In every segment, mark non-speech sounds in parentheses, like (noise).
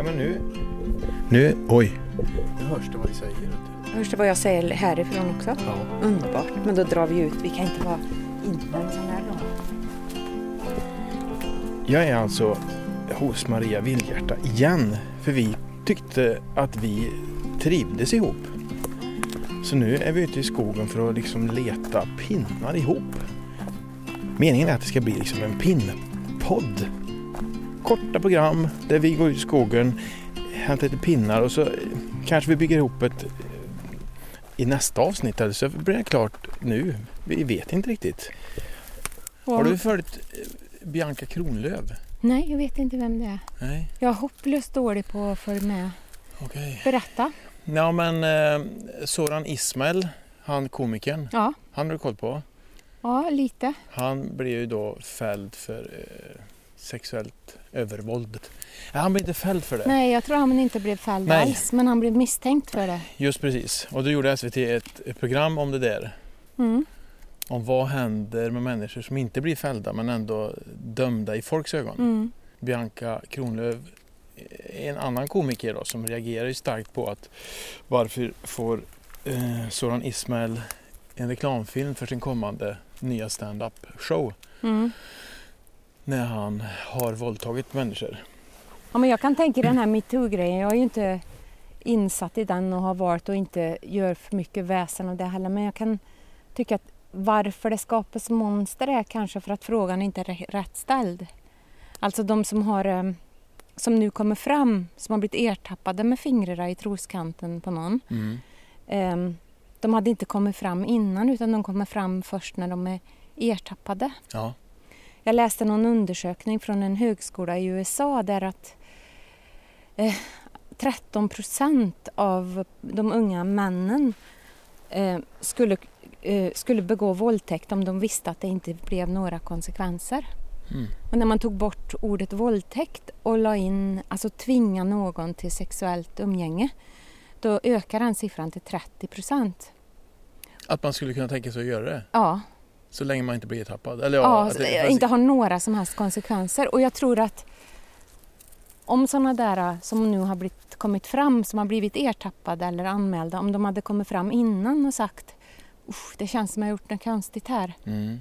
Ja men nu... Nu, oj. Nu hörs det vad vi säger. Hörs det vad jag säger härifrån också? Ja. Underbart. Men då drar vi ut. Vi kan inte vara inne en sån här dag. Jag är alltså hos Maria Vildhjärta igen. För vi tyckte att vi trivdes ihop. Så nu är vi ute i skogen för att liksom leta pinnar ihop. Meningen är att det ska bli liksom en pinnpodd. Korta program där vi går ut i skogen, hämtar lite pinnar och så kanske vi bygger ihop ett i nästa avsnitt eller så blir det klart nu. Vi vet inte riktigt. Har du följt eh, Bianca Kronlöf? Nej, jag vet inte vem det är. Nej, Jag är hopplöst dålig på att följa med. okej. Berätta. Ja men eh, Soran Ismail, han komikern, Ja, han har du koll på. ja lite. Han blev ju då fälld för eh, sexuellt övervåld. Han blev inte fälld för det. Nej, jag tror han inte blev fälld Nej. alls, men han blev misstänkt för det. Just precis. Och då gjorde SVT ett, ett program om det där. Mm. Om vad händer med människor som inte blir fällda men ändå dömda i folks ögon. Mm. Bianca Kronlöf är en annan komiker då, som reagerar ju starkt på att varför får eh, Soran Ismail en reklamfilm för sin kommande nya stand-up show Mm. När han har våldtagit människor. Ja, men jag kan tänka den här metoo-grejen. Jag är ju inte insatt i den och har valt att inte göra för mycket väsen av det heller. Men jag kan tycka att varför det skapas monster är kanske för att frågan inte är rätt ställd. Alltså de som har eh, som nu kommer fram, som har blivit ertappade med fingrarna i troskanten på någon. Mm. eh, De hade inte kommit fram innan utan de kommer fram först när de är ertappade. Ja. Jag läste någon undersökning från en högskola i USA där att eh, 13 procent av de unga männen eh, skulle, eh, skulle begå våldtäkt om de visste att det inte blev några konsekvenser. Mm. Och när man tog bort ordet våldtäkt och la in, alltså tvinga någon till sexuellt umgänge, då ökar den siffran till 30 procent. Att man skulle kunna tänka sig att göra det Ja, så länge man inte blir tappad. Eller ja, Ja, det, inte har några som helst konsekvenser. Och jag tror att om sådana där som nu har blivit, kommit fram, som har blivit ertappade eller anmälda, om de hade kommit fram innan och sagt Usch, det känns som jag har gjort något konstigt här. Mm.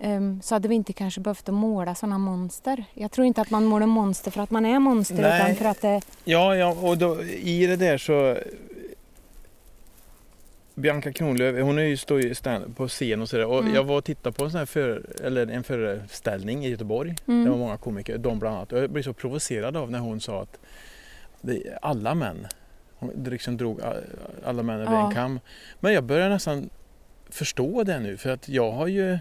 Ehm, så hade vi inte kanske behövt att måla sådana monster. Jag tror inte att man målar monster för att man är monster Nej. utan för att det... Ja, ja, och då, i det där så... Bianca Kronlöf, hon är ju, står ju på scen och sådär. Och Mm. jag var och tittade på en sån här för, eller en föreställning i Göteborg. Mm. Det var många komiker, de bland annat. Och jag blev så provocerad av när hon sa att alla män, hon liksom drog alla män över Ja. en kam. Men jag börjar nästan förstå det nu för att jag har ju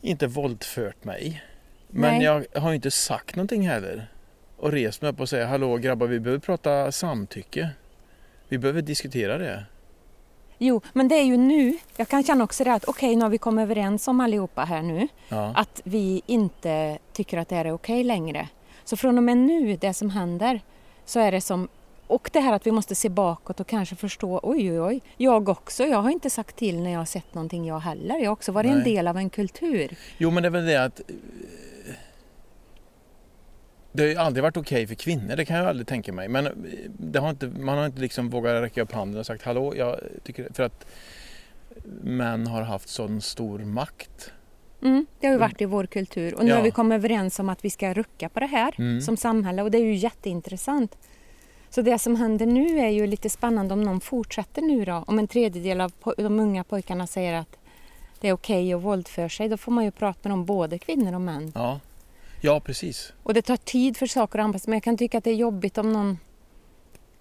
inte våldfört mig. Men Nej. jag har ju inte sagt någonting heller. Och rest mig upp och säga hallå grabbar vi behöver prata samtycke. Vi behöver diskutera det. Jo, men det är ju nu. Jag kan känna också det att okej, nu har vi kommit överens om allihopa här nu. Ja. att vi inte tycker att det här är okej längre. Så från och med nu, det som händer, så är det som... Och det här att vi måste se bakåt och kanske förstå, oj oj oj, jag också, jag har inte sagt till när jag har sett någonting jag heller. Jag har också varit en Nej. del av en kultur. Jo men det är väl det att eh, det har ju aldrig varit okej för kvinnor, det kan jag aldrig tänka mig. Men eh, det har inte, man har inte liksom vågat räcka upp handen och sagt hallå, jag tycker för att män har haft sån stor makt. Mm, det har ju varit i vår kultur och nu Ja. har vi kommit överens om att vi ska rucka på det här Mm. som samhälle och det är ju jätteintressant. Så det som händer nu är ju lite spännande om någon fortsätter nu då. Om en tredjedel av de unga pojkarna säger att det är okej att våldföra sig, då får man ju prata med dem, både kvinnor och män. Ja, ja precis. Och det tar tid för saker att anpassa men jag kan tycka att det är jobbigt om någon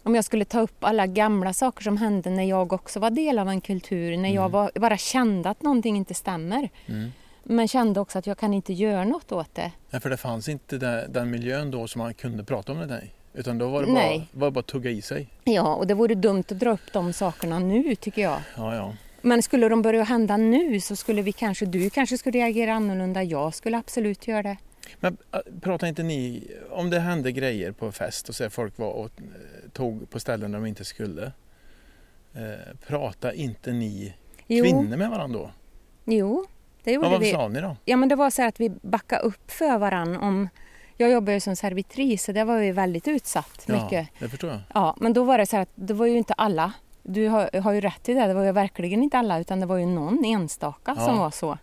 om jag skulle ta upp alla gamla saker som hände när jag också var del av en kultur, när jag Mm. var, bara kände att någonting inte stämmer. Mm. Men kände också att jag kan inte göra något åt det. Ja, för det fanns inte den, den miljön då som man kunde prata om det där. Utan då var det bara, Nej. var det bara att tugga i sig. Ja, och det vore dumt att dra upp de sakerna nu tycker jag. Ja, ja. Men skulle de börja hända nu så skulle vi kanske, du kanske skulle reagera annorlunda, jag skulle absolut göra det. Men äh, pratar inte ni, om det hände grejer på fest och så folk var och eh, tog på ställen där de inte skulle. Eh, pratar inte ni Jo, kvinnor med varandra då? jo det gjorde Ja, vad vi. sa ni då? Ja men det var så här att vi backade upp för varann om Jag jobbade ju som servitris så det var ju väldigt utsatt. Ja, Mycket. det förstår jag. Ja, men då var det så här att det var ju inte alla. Du har, har ju rätt i det, det var ju verkligen inte alla utan det var ju någon enstaka Ja. som var så.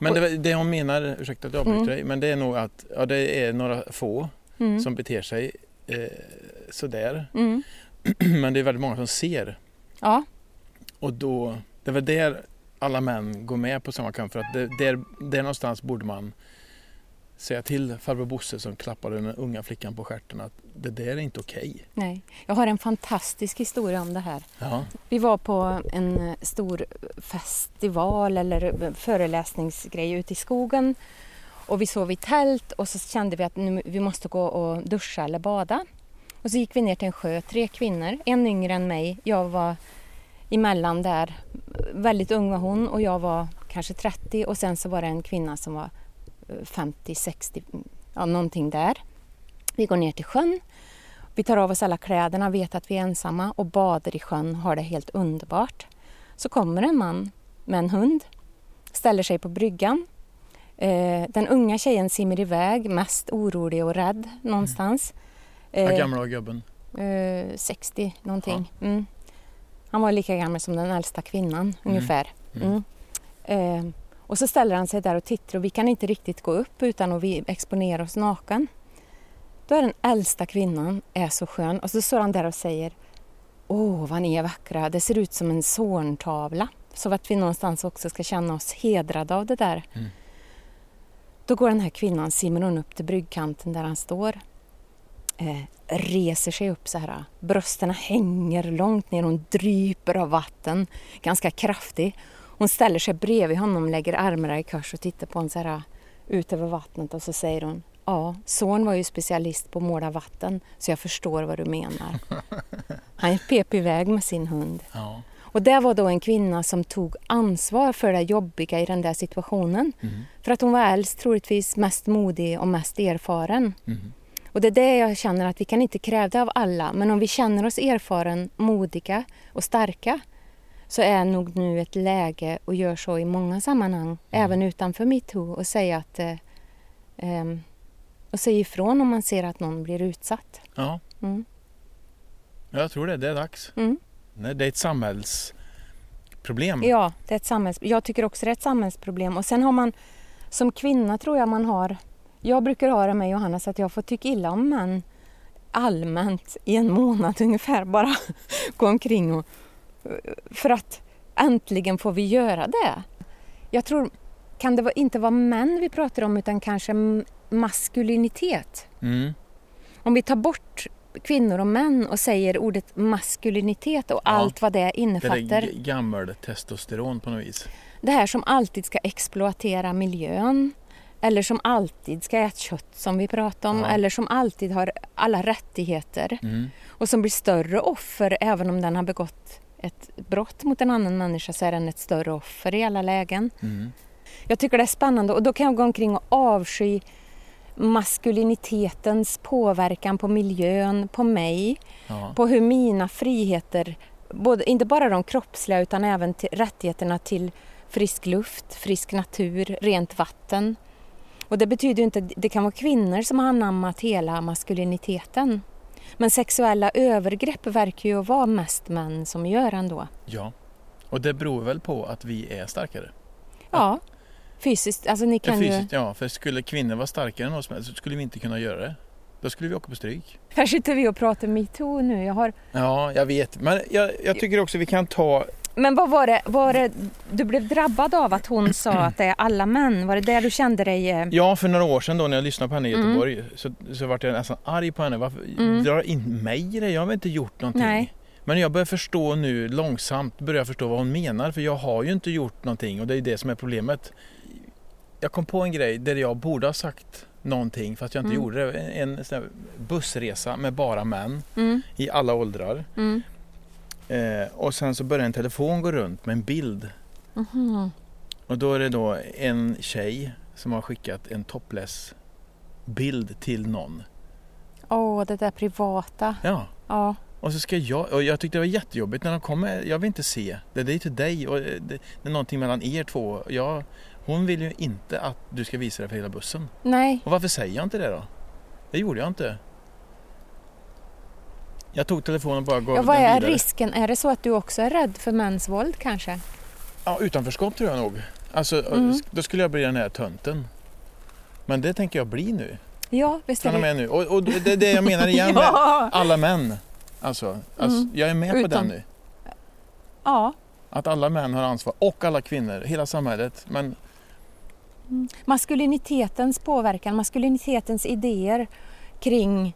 Men det, det hon menar, ursäkta att jag avbryter Mm. dig, men det är nog att ja, det är några få Mm. som beter sig eh, sådär. Mm. (clears throat) Men det är väldigt många som ser. Ja, Och då, det väl där alla män går med på samma kamp. För att det, där, där någonstans borde man säga till farbror Bosse som klappade den unga flickan på stjärten att det där är inte okej. nej. Jag har en fantastisk historia om det här. Ja. Vi var på en eh, stor festival eller eh, föreläsningsgrej ute i skogen. Och vi sov i tält och så kände vi att nu, vi måste gå och duscha eller bada. Och så gick vi ner till en sjö, tre kvinnor, en yngre än mig. Jag var emellan där, väldigt ung var hon och jag var kanske 30 och sen så var det en kvinna som var eh, 50, 60, ja någonting där. Vi går ner till sjön vi tar av oss alla kläderna, vet att vi är ensamma och badar i sjön, har det helt underbart. Så kommer en man med en hund, ställer sig på bryggan. Eh, den unga tjejen simmar iväg, mest orolig och rädd någonstans. Hur Eh, gammal var gubben? eh, 60 någonting. Mm. Han var lika gammal som den äldsta kvinnan ungefär. Mm. Mm. Och så ställer han sig där och tittar och vi kan inte riktigt gå upp utan att vi exponerar oss naken. Då är den äldsta kvinnan är så skön och så står han där och säger Åh, vad ni är vackra. Det ser ut som en sorntavla. Så att vi någonstans också ska känna oss hedrade av det där. Mm. Då går den här kvinnan, simmar hon upp till bryggkanten där han står. Eh, reser sig upp så här. Brösten hänger långt ner. Hon dryper av vatten. Ganska kraftig. Hon ställer sig bredvid honom, lägger armarna i kors och tittar på honom så här ut över vattnet och så säger hon Ja, son var ju specialist på att måla vatten så jag förstår vad du menar. (laughs) Han pep iväg med sin hund. Ja. Och det var då en kvinna som tog ansvar för det jobbiga i den där situationen. Mm. För att hon var äldst, troligtvis mest modig och mest erfaren. Mm. Och det är det jag känner att vi kan inte kräva det av alla. Men om vi känner oss erfaren, modiga och starka så är nog nu ett läge att göra så i många sammanhang, även utanför metoo och säga att eh, ehm, och säga ifrån om man ser att någon blir utsatt. ja, Mm. jag tror det. Det är dags. Mm. Nej, Det är ett samhällsproblem. Ja, det är ett samhälls... jag tycker också det är ett samhällsproblem. Och sen har man som kvinna tror jag man har... Jag brukar ha det med Johanna så att jag får tycka illa om män allmänt i en månad (laughs) ungefär. Bara gå omkring och... För att äntligen får vi göra det. Jag tror, kan det inte vara män vi pratar om utan kanske maskulinitet? Mm. Om vi tar bort kvinnor och män och säger ordet maskulinitet och Ja. allt vad det Det är innefattar. g- gammal testosteron på något vis. Det här som alltid ska exploatera miljön eller som alltid ska äta kött som vi pratar om Ja. eller som alltid har alla rättigheter Mm. och som blir större offer även om den har begått ett brott mot en annan människa så är den ett större offer i alla lägen. Mm. Jag tycker det är spännande och då kan jag gå omkring och avsky maskulinitetens påverkan på miljön, på mig, Ja. på hur mina friheter, både, inte bara de kroppsliga utan även till, rättigheterna till frisk luft, frisk natur, rent vatten. Och det betyder ju inte, det kan vara kvinnor som har anammat hela maskuliniteten. Men sexuella övergrepp verkar ju vara mest män som gör ändå. ja. Och det beror väl på att vi är starkare. Ja, fysiskt, alltså ni Ja, kan ju... fysiskt, ja, för skulle kvinnor vara starkare än oss män så skulle vi inte kunna göra det. Då skulle vi åka på stryk. Här sitter vi och pratar metoo nu. Jag har... Ja, jag vet. Men jag, jag tycker också vi kan ta... Men vad var det, var det, du blev drabbad av att hon sa att det är alla män? Var det där du kände dig... eh, Ja, för några år sedan då när jag lyssnade på henne i Mm. Göteborg så, så vart jag nästan arg på henne. Varför Mm. drar in mig i det? Jag har väl inte gjort någonting. Nej. Men jag börjar förstå nu långsamt, börjar förstå vad hon menar. För jag har ju inte gjort någonting och det är det som är problemet. Jag kom på en grej där jag borde ha sagt någonting fast jag inte Mm. gjorde det. En, en bussresa med bara män Mm, i alla åldrar. mm. Eh, och sen så börjar en telefon gå runt med en bild. Mhm. Och då är det då en tjej som har skickat en topless bild till någon. Åh, det där privata. Ja. Ja. Och så ska jag, och jag tyckte det var jättejobbigt när de kom med, jag vill inte se. Det, det är till dig och det, det är någonting mellan er två. Jag, hon vill ju inte att du ska visa det för hela bussen. Nej, Och varför säger jag inte det då? Det gjorde jag inte. Jag tog telefonen och bara gav Ja, vad den är vidare. risken? Är det så att du också är rädd för mäns våld kanske? Ja, utanförskap tror jag nog. Alltså, Mm. Då skulle jag bli den här tönten. Men det tänker jag bli nu. Ja, visst är det. med nu. Och, och det är det jag menar (laughs) igen med ja. alla män. Alltså, alltså Mm. jag är med på Utan- den nu. ja. Att alla män har ansvar och alla kvinnor, hela samhället. Men Maskulinitetens påverkan, maskulinitetens idéer kring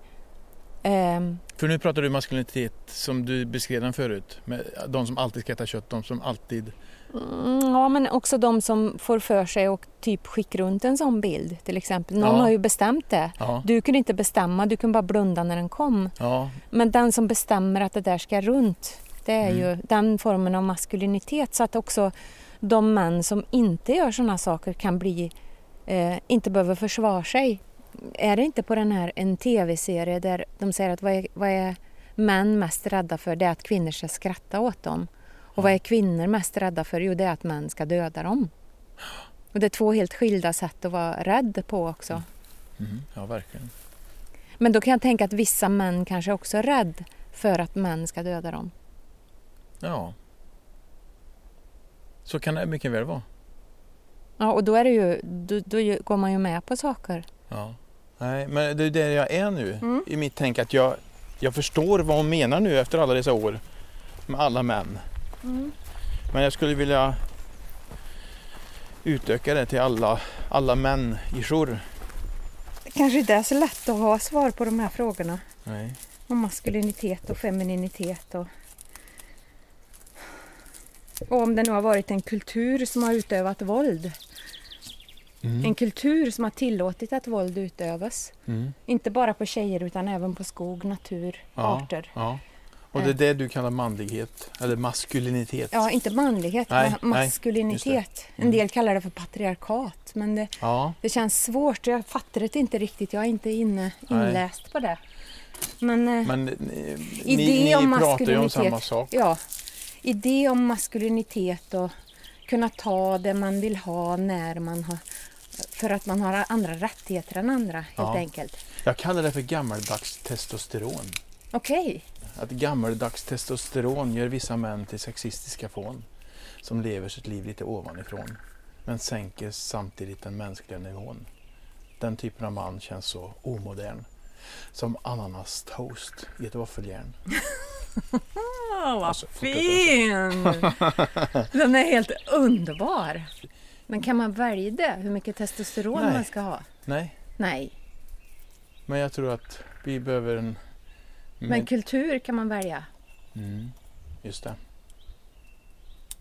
För nu pratar du maskulinitet som du beskrev den förut. Med de som alltid ska äta kött, de som alltid... Mm, Ja, men också de som får för sig och typ skicka runt en sån bild till exempel. Någon Ja. har ju bestämt det. Ja, Du kunde inte bestämma, du kunde bara blunda när den kom. ja, Men den som bestämmer att det där ska runt, det är Mm. ju den formen av maskulinitet. Så att också de män som inte gör sådana saker kan bli, eh, inte behöver försvara sig. Är det inte på den här en tv-serie där de säger att vad är, vad är män mest rädda för? Det är att kvinnor ska skratta åt dem. Och vad är kvinnor mest rädda för? Jo, det är att män ska döda dem. Och det är två helt skilda sätt att vara rädd på också. mm, ja verkligen. Men då kan jag tänka att vissa män kanske också är rädd för att män ska döda dem. Ja. Så kan det mycket väl vara. Ja, och då, är det ju, då, då går man ju med på saker. Ja. Nej, men det är där jag är nu Mm. i mitt tänk att jag, jag förstår vad hon menar nu efter alla dessa år med alla män. Men jag skulle vilja utöka det till alla, alla människor. Det kanske inte är så lätt att ha svar på de här frågorna. Nej. Om maskulinitet och femininitet. Och, och om det nu har varit en kultur som har utövat våld. Mm. En kultur som har tillåtit att våld utövas. Mm. Inte bara på tjejer utan även på skog, natur, Ja, arter. Ja. Och det är det du kallar manlighet, eller maskulinitet. Ja, inte manlighet, Nej, ma- nej, maskulinitet. Mm. En del kallar det för patriarkat. Men det, Ja, det känns svårt. Jag fattar det inte riktigt. Jag är inte inne, Nej. inläst på det. Men, eh, men ni, Idé ni, ni om pratar ju om maskulinitet. samma sak. ja, idé om maskulinitet och kunna ta det man vill ha när man har för att man har andra rättigheter än andra helt Ja. enkelt. Jag kallar det för gammaldags testosteron. Okej, Att gammaldags testosteron gör vissa män till sexistiska fån som lever sitt liv lite ovanifrån men sänker samtidigt den mänskliga nivån. Den typen av man känns så omodern som ananas-toast i ett våffeljärn. (laughs) vad Alltså, fin! (laughs) Den är helt underbar. Men kan man välja det? Hur mycket testosteron Nej. man ska ha? Nej, Nej, men jag tror att vi behöver en... men kultur kan man välja. mm, just det.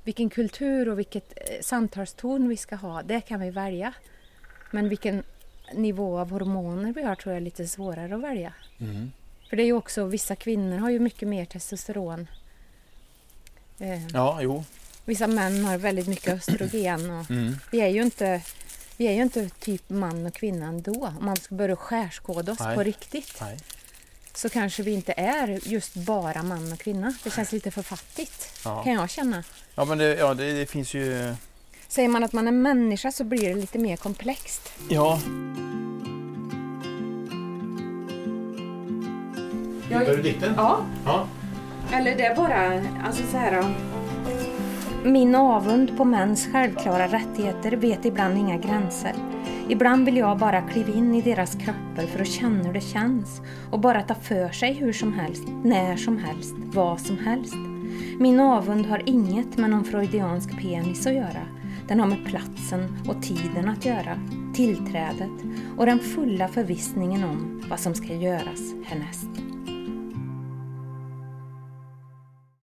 Vilken kultur och vilket eh, samtalston vi ska ha, det kan vi välja. Men vilken nivå av hormoner vi har tror jag är lite svårare att välja. Mm. För det är ju också, vissa kvinnor har ju mycket mer testosteron. Eh, Ja, jo. Vissa män har väldigt mycket (clears throat) östrogen och Mm. vi är ju inte, vi är ju inte typ man och kvinna ändå. Om man ska börja skärskåda oss Nej. på riktigt Nej. så kanske vi inte är just bara man och kvinna. Det känns lite för fattigt, Ja. kan jag känna. Ja, men det, ja, det, det finns ju... Säger man att man är människa så blir det lite mer komplext. Ja. Hittar du dikten? Ja, Ja. eller det är bara, alltså så här. Min avund på mäns självklara rättigheter vet ibland inga gränser. Ibland vill jag bara kliva in i deras kroppar för att känna hur det känns och bara ta för sig hur som helst, när som helst, vad som helst. Min avund har inget med någon freudiansk penis att göra. Den har med platsen och tiden att göra, tillträdet och den fulla förvissningen om vad som ska göras härnäst.